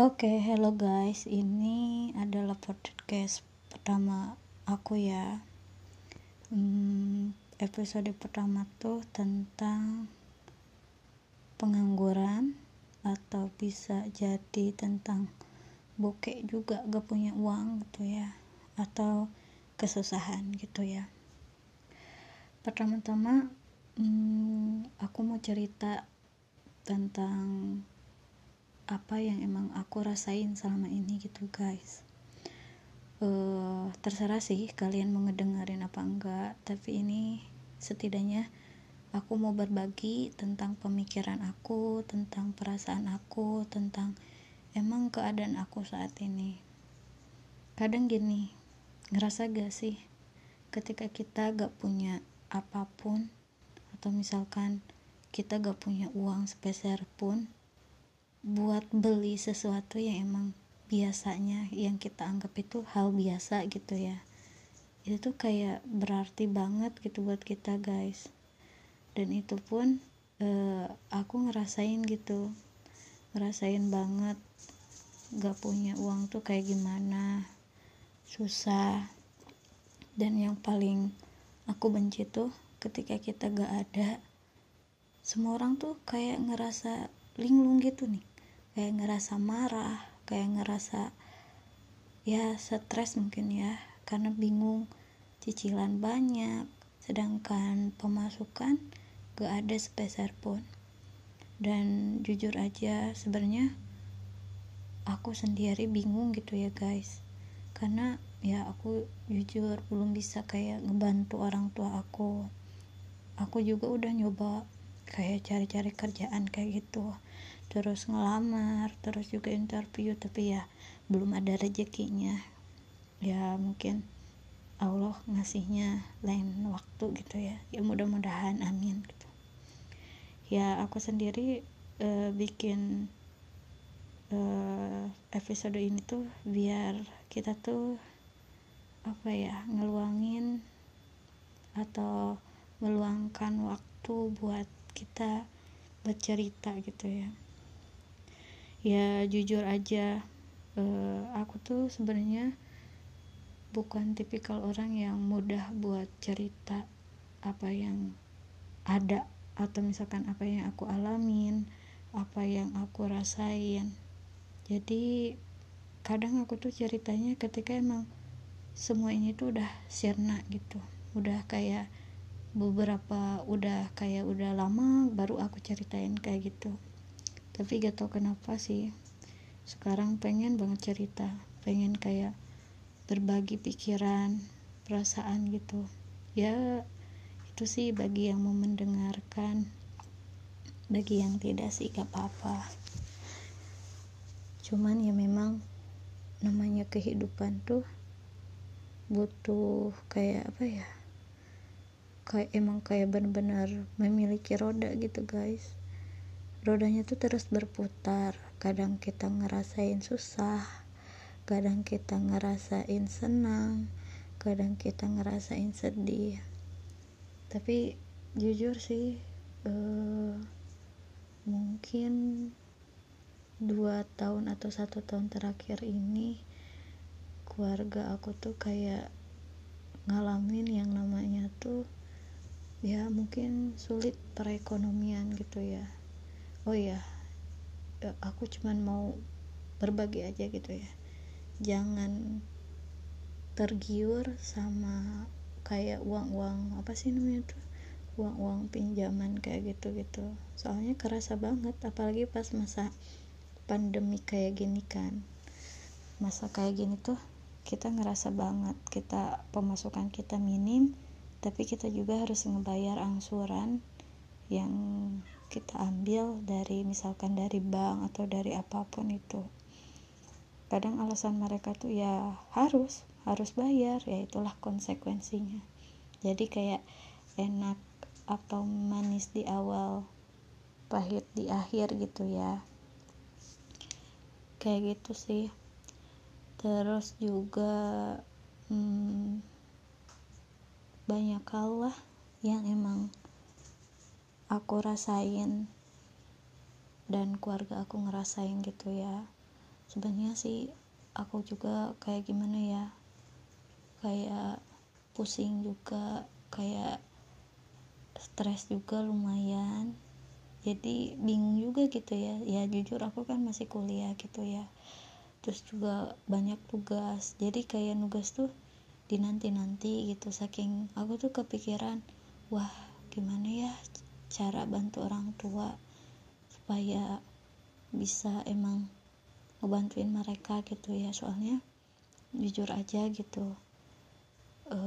Oke, hello guys. Ini adalah podcast pertama aku ya. Hmm, episode pertama tuh tentang pengangguran atau bisa jadi tentang bokek juga gak punya uang gitu ya atau kesusahan gitu ya. Pertama-tama hmm, aku mau cerita tentang apa yang emang aku rasain selama ini gitu guys. Uh, terserah sih kalian mau ngedengerin apa enggak tapi ini setidaknya aku mau berbagi tentang pemikiran aku tentang perasaan aku tentang emang keadaan aku saat ini. Kadang gini ngerasa gak sih ketika kita gak punya apa pun atau misalkan kita gak punya uang sepeser pun buat beli sesuatu yang emang biasanya yang kita anggap itu hal biasa gitu ya. Itu tuh kayak berarti banget gitu buat kita guys. Dan itu pun uh, aku ngerasain gitu. Ngerasain banget gak punya uang tuh kayak gimana. Susah. Dan yang paling aku benci tuh ketika kita gak ada semua orang tuh kayak ngerasa linglung gitu nih kayak ngerasa marah kayak ngerasa ya stres mungkin ya karena bingung cicilan banyak sedangkan pemasukan gak ada sepeser pun. Dan jujur aja sebenarnya aku sendiri bingung gitu ya guys. Karena ya aku jujur belum bisa kayak ngebantu orang tua aku. Aku juga udah nyoba kayak cari-cari kerjaan kayak gitu terus ngelamar terus juga interview tapi ya belum ada rezekinya. Ya mungkin Allah ngasihnya lain waktu gitu ya. Ya mudah-mudahan amin gitu. Ya aku sendiri uh, bikin uh, episode ini tuh biar kita tuh apa ya ngeluangin atau meluangkan waktu buat kita bercerita gitu ya ya jujur aja uh, aku tuh sebenarnya bukan tipikal orang yang mudah buat cerita apa yang ada atau misalkan apa yang aku alamin apa yang aku rasain. Jadi kadang aku tuh ceritanya ketika emang semua ini tuh udah sirna gitu. Udah kayak beberapa udah kayak udah lama baru aku ceritain kayak gitu tapi gak tau kenapa sih. Sekarang pengen banget cerita. Pengen kayak berbagi pikiran perasaan gitu. Ya itu sih bagi yang mau mendengarkan. Bagi yang tidak sih gak apa-apa. Cuman ya memang namanya kehidupan tuh butuh kayak apa ya? Kayak emang kayak benar-benar memiliki roda gitu guys rodanya tuh terus berputar. Kadang kita ngerasain susah kadang kita ngerasain senang kadang kita ngerasain sedih. Tapi jujur sih uh, mungkin dua tahun atau satu tahun terakhir ini keluarga aku tuh kayak ngalamin yang namanya tuh ya mungkin sulit perekonomian gitu ya oh ya aku cuman mau berbagi aja gitu ya. Jangan tergiur sama kayak uang-uang apa sih namanya tuh? Uang-uang pinjaman kayak gitu-gitu. Soalnya kerasa banget apalagi pas masa pandemi kayak gini kan. Masa kayak gini tuh kita ngerasa banget kita pemasukan kita minim tapi kita juga harus ngebayar angsuran yang kita ambil dari misalkan dari bank atau dari apa pun itu. Kadang alasan mereka tuh ya harus harus bayar ya itulah konsekuensinya. Jadi kayak enak atau manis di awal pahit di akhir gitu ya. Kayak gitu sih. Terus juga hmm, banyak hal lah yang emang aku rasain dan keluarga aku ngerasain gitu ya. Sebenarnya sih aku juga kayak gimana ya kayak pusing juga kayak stres juga lumayan. Jadi bingung juga gitu ya. Ya jujur aku kan masih kuliah gitu ya. Terus juga banyak tugas. Jadi kayak nugas tuh dinanti-nanti gitu. Saking aku tuh kepikiran wah gimana ya cara bantu orang tua supaya bisa emang ngebantuin mereka gitu ya. Soalnya jujur aja gitu e,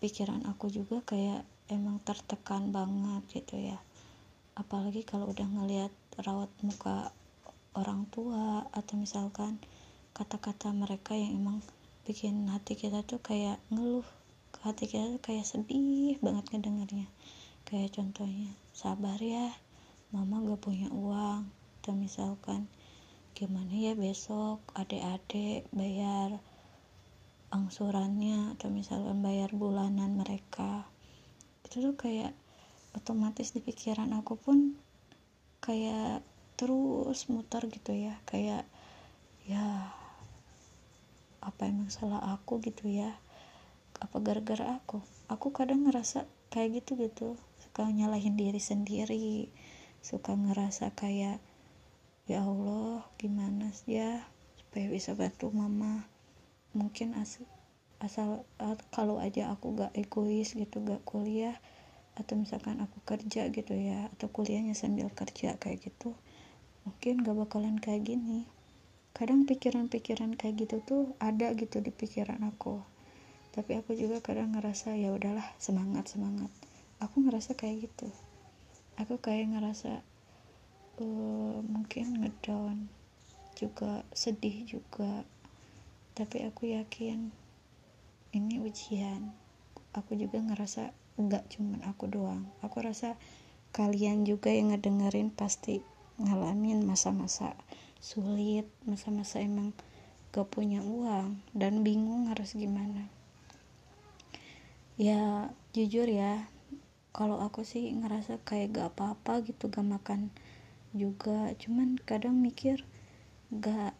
pikiran aku juga kayak emang tertekan banget gitu ya. Apalagi kalau udah ngelihat rawat muka orang tua atau misalkan kata-kata mereka yang emang bikin hati kita tuh kayak ngeluh. Hati kita tuh kayak sedih banget ngedengarnya kayak contohnya sabar ya. Mama gak punya uang. Atau misalkan gimana ya besok adik-adik bayar angsurannya atau misalkan bayar bulanan mereka. Itu tuh kayak otomatis di pikiran aku pun kayak terus muter gitu ya. Kayak ya apa emang salah aku gitu ya? Apa gara-gara aku? Aku kadang ngerasa kayak gitu gitu suka nyalahin diri sendiri suka ngerasa kayak ya Allah gimana sih ya supaya bisa bantu mama. Mungkin asal asal kalau aja aku gak egois gitu gak kuliah atau misalkan aku kerja gitu ya atau kuliahnya sambil kerja kayak gitu mungkin gak bakalan kayak gini. Kadang pikiran-pikiran kayak gitu tuh ada gitu di pikiran aku. Tapi aku juga kadang ngerasa ya udahlah semangat semangat aku ngerasa kayak gitu. Aku kayak ngerasa uh, mungkin ngedown juga sedih juga. Tapi aku yakin ini ujian. Aku juga ngerasa nggak cuman aku doang. Aku rasa kalian juga yang ngedengerin pasti ngalamin masa-masa sulit masa-masa emang gak punya uang dan bingung harus gimana. Ya jujur ya kalau aku sih ngerasa kayak gak apa-apa gitu gak makan juga. Cuman kadang mikir gak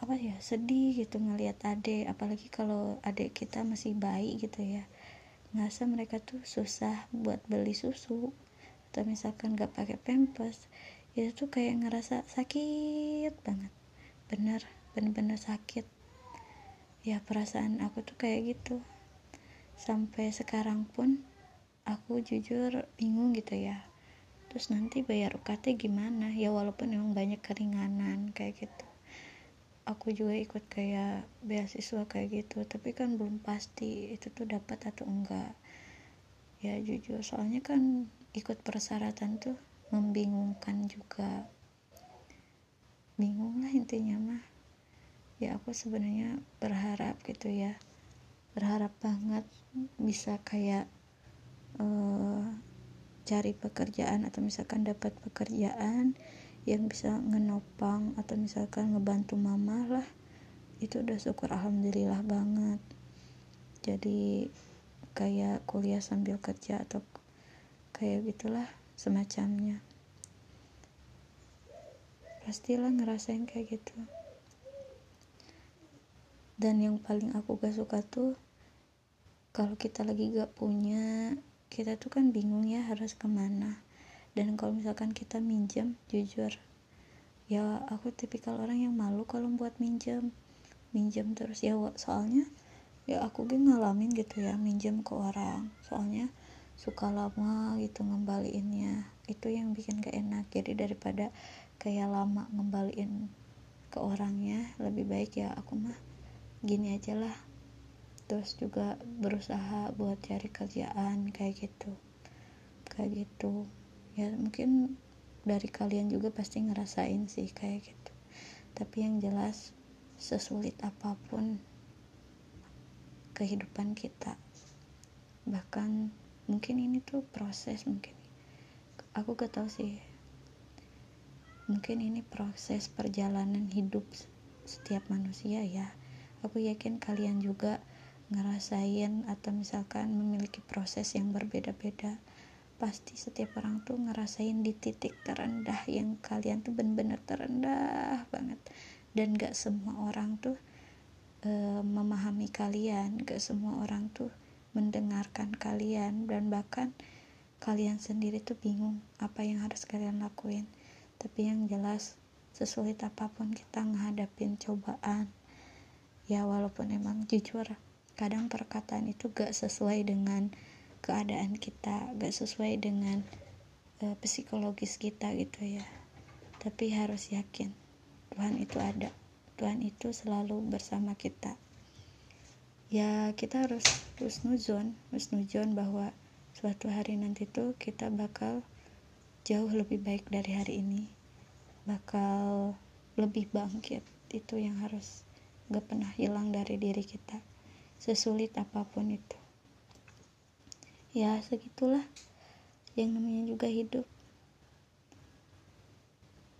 apa ya sedih gitu ngelihat adik apalagi kalau adik kita masih bayi gitu ya. Ngerasa mereka tuh susah buat beli susu atau misalkan gak pakai pampers itu tuh kayak ngerasa sakit banget. Bener bener-bener sakit. Ya perasaan aku tuh kayak gitu. Sampai sekarang pun aku jujur bingung gitu ya. Terus nanti bayar UKT gimana? Ya walaupun emang banyak keringanan kayak gitu. Aku juga ikut kayak beasiswa kayak gitu tapi kan belum pasti itu tuh dapat atau enggak. Ya jujur soalnya kan ikut persyaratan tuh membingungkan juga. Bingung lah intinya mah. Ya aku sebenarnya berharap gitu ya. Berharap banget bisa kayak uh, cari pekerjaan atau misalkan dapat pekerjaan yang bisa ngenopang atau misalkan ngebantu mama lah itu udah syukur alhamdulillah banget. Jadi kayak kuliah sambil kerja atau kayak gitulah semacamnya. Pastilah ngerasain kayak gitu. Dan yang paling aku gak suka tuh kalau kita lagi gak punya kita tuh kan bingung ya harus ke mana. Dan kalau misalkan kita minjem jujur ya aku tipikal orang yang malu kalau buat minjem. Minjem terus ya soalnya ya aku gak ngalamin gitu ya minjem ke orang. Soalnya suka lama gitu ngembaliinnya. Itu yang bikin gak enak. Jadi daripada kayak lama ngembaliin ke orangnya lebih baik ya aku mah gini aja lah terus juga berusaha buat cari kerjaan kayak gitu. Kayak gitu. Ya mungkin dari kalian juga pasti ngerasain sih kayak gitu. Tapi yang jelas sesulit apa pun kehidupan kita. Bahkan mungkin ini tuh proses mungkin. Aku gak tau sih. Mungkin ini proses perjalanan hidup setiap manusia ya. Aku yakin kalian juga ngerasain atau misalkan memiliki proses yang berbeda-beda pasti setiap orang tuh ngerasain di titik terendah yang kalian tuh bener-bener terendah banget. Dan gak semua orang tuh uh, memahami kalian gak semua orang tuh mendengarkan kalian dan bahkan kalian sendiri tuh bingung apa yang harus kalian lakuin. Tapi yang jelas sesulit apa pun kita menghadapin cobaan ya walaupun emang jujur kadang perkataan itu gak sesuai dengan keadaan kita gak sesuai dengan uh, psikologis kita gitu ya. Tapi harus yakin Tuhan itu ada. Tuhan itu selalu bersama kita. Ya kita harus husnuzon husnuzon bahwa suatu hari nanti tuh kita bakal jauh lebih baik dari hari ini. Bakal lebih bangkit. Itu yang harus gak pernah hilang dari diri kita sesulit apa pun itu. Ya segitulah yang namanya juga hidup.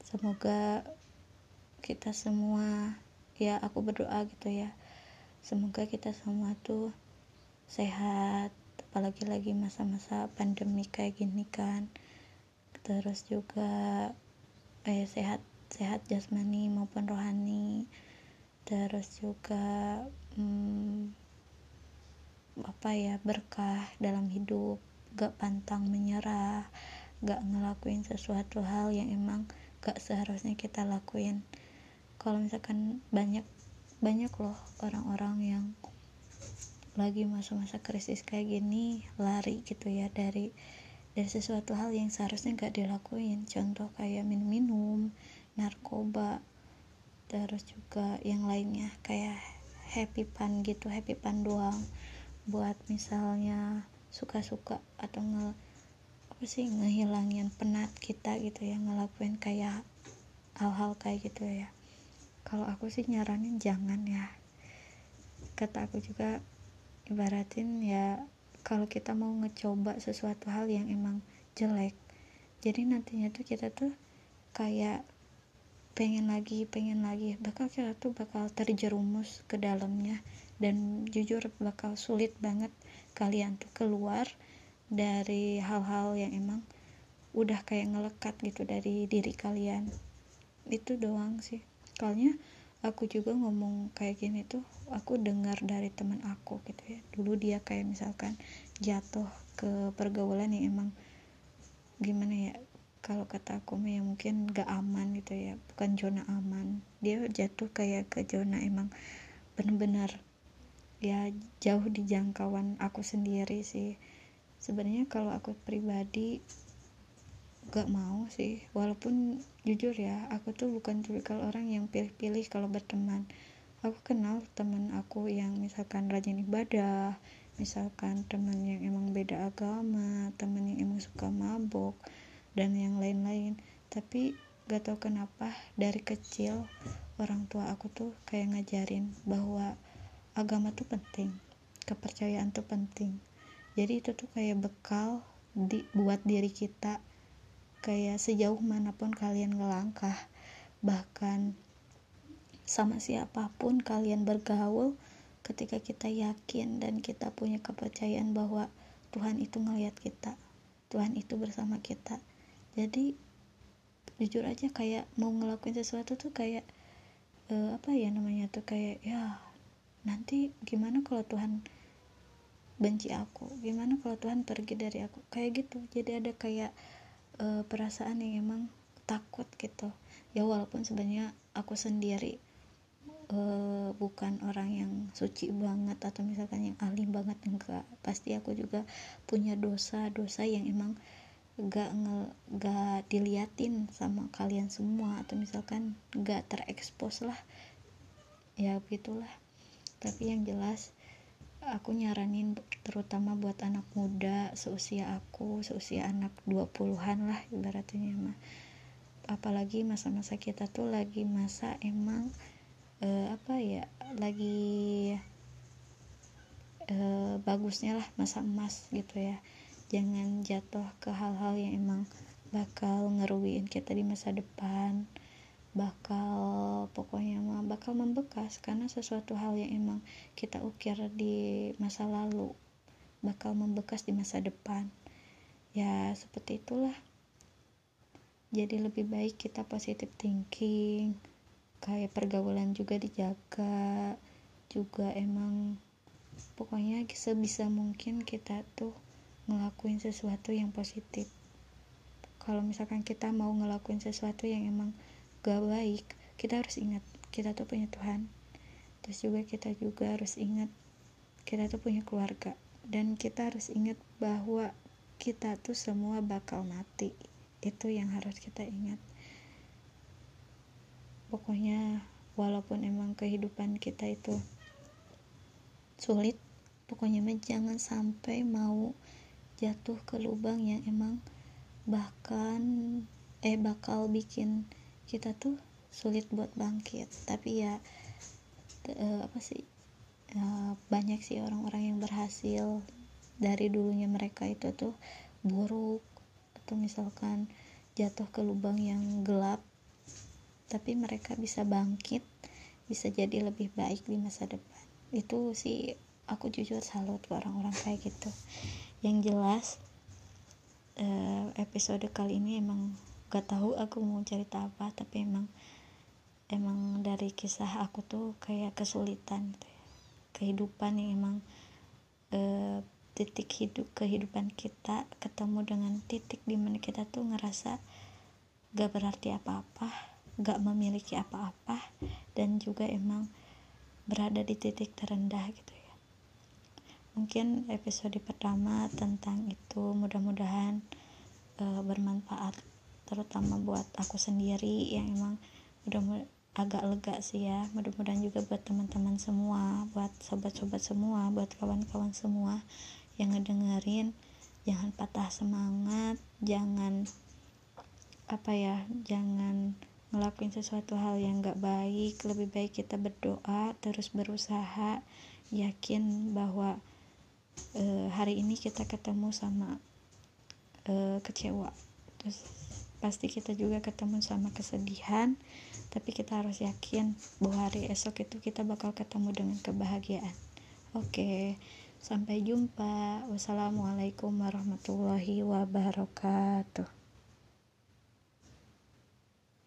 Semoga kita semua ya aku berdoa gitu ya. Semoga kita semua tuh sehat apalagi lagi masa-masa pandemi kayak gini kan. Terus juga eh, sehat sehat jasmani maupun rohani. Terus juga hmm, apa ya berkah dalam hidup gak pantang menyerah gak ngelakuin sesuatu hal yang emang gak seharusnya kita lakuin. Kalau misalkan banyak banyak loh orang-orang yang lagi masa-masa krisis kayak gini lari gitu ya dari dari sesuatu hal yang seharusnya gak dilakuin. Contoh kayak minum-minum narkoba terus juga yang lainnya kayak happy pan gitu happy pan doang buat misalnya suka-suka atau nge apa sih ngehilangin penat kita gitu ya ngelakuin kayak hal-hal kayak gitu ya. Kalau aku sih nyaranin jangan ya. Kata aku juga ibaratin ya kalau kita mau ngecoba sesuatu hal yang emang jelek jadi nantinya tuh kita tuh kayak pengen lagi pengen lagi. Bakal kita tuh bakal terjerumus ke dalamnya dan jujur bakal sulit banget kalian tuh keluar dari hal-hal yang emang udah kayak ngelekat gitu dari diri kalian. Itu doang sih. Soalnya aku juga ngomong kayak gini tuh aku dengar dari teman aku gitu ya. Dulu dia kayak misalkan jatuh ke pergaulan yang emang gimana ya kalau kata aku ya mungkin gak aman gitu ya bukan zona aman. Dia jatuh kayak ke zona emang bener-bener ya jauh di jangkauan aku sendiri sih. Sebenarnya kalau aku pribadi gak mau sih. Walaupun jujur ya aku tuh bukan tipikal orang yang pilih-pilih kalau berteman. Aku kenal teman aku yang misalkan rajin ibadah misalkan teman yang emang beda agama teman yang emang suka mabok dan yang lain-lain. Tapi gak tau kenapa dari kecil orang tua aku tuh kayak ngajarin bahwa agama tuh penting. Kepercayaan tuh penting. Jadi itu tuh kayak bekal di, buat diri kita. Kayak sejauh mana pun kalian ngelangkah bahkan sama siapa pun kalian bergaul ketika kita yakin dan kita punya kepercayaan bahwa Tuhan itu ngeliat kita Tuhan itu bersama kita. Jadi jujur aja kayak mau ngelakuin sesuatu tuh kayak uh, apa ya namanya tuh kayak ya nanti gimana kalau Tuhan benci aku? Gimana kalau Tuhan pergi dari aku? Kayak gitu. Jadi ada kayak uh, perasaan yang emang takut gitu. Ya walaupun sebenarnya aku sendiri uh, bukan orang yang suci banget atau misalkan yang ahli banget enggak. Pasti aku juga punya dosa-dosa yang emang gak nge, gak diliatin sama kalian semua atau misalkan gak terekspos lah. Ya begitulah tapi yang jelas aku nyaranin terutama buat anak muda seusia aku seusia anak 20-an lah ibaratnya mah apalagi masa-masa kita tuh lagi masa emang uh, apa ya lagi uh, bagusnya lah masa emas gitu ya. Jangan jatuh ke hal-hal yang emang bakal ngerugiin kita di masa depan bakal pokoknya mah bakal membekas karena sesuatu hal yang emang kita ukir di masa lalu bakal membekas di masa depan. Ya seperti itulah. Jadi lebih baik kita positive thinking kayak pergaulan juga dijaga juga emang pokoknya sebisa mungkin kita tuh ngelakuin sesuatu yang positif. Kalau misalkan kita mau ngelakuin sesuatu yang emang gak baik kita harus ingat kita tuh punya Tuhan. Terus juga kita juga harus ingat kita tuh punya keluarga. Dan kita harus ingat bahwa kita tuh semua bakal mati. Itu yang harus kita ingat. Pokoknya walaupun emang kehidupan kita itu sulit pokoknya mah jangan sampai mau jatuh ke lubang yang emang bahkan eh bakal bikin kita tuh sulit buat bangkit. Tapi ya uh, apa sih uh, banyak sih orang-orang yang berhasil dari dulunya mereka itu tuh buruk atau misalkan jatuh ke lubang yang gelap. Tapi mereka bisa bangkit bisa jadi lebih baik di masa depan. Itu sih aku jujur salut orang-orang kayak gitu. Yang jelas uh, episode kali ini emang gak tahu aku mau cerita apa tapi emang emang dari kisah aku tuh kayak kesulitan gitu ya. kehidupan yang emang e, titik hidup kehidupan kita ketemu dengan titik di mana kita tuh ngerasa gak berarti apa-apa gak memiliki apa-apa dan juga emang berada di titik terendah gitu ya mungkin episode pertama tentang itu mudah-mudahan e, bermanfaat terutama buat aku sendiri yang emang mudah agak lega sih ya. Mudah-mudahan juga buat teman-teman semua buat sobat-sobat semua buat kawan-kawan semua yang ngedengerin. Jangan patah semangat jangan apa ya jangan ngelakuin sesuatu hal yang gak baik. Lebih baik kita berdoa terus berusaha. Yakin bahwa e, hari ini kita ketemu sama e, kecewa. Terus pasti kita juga ketemu sama kesedihan tapi kita harus yakin bahwa hari esok itu kita bakal ketemu dengan kebahagiaan. Oke sampai jumpa. Wassalamualaikum warahmatullahi wabarakatuh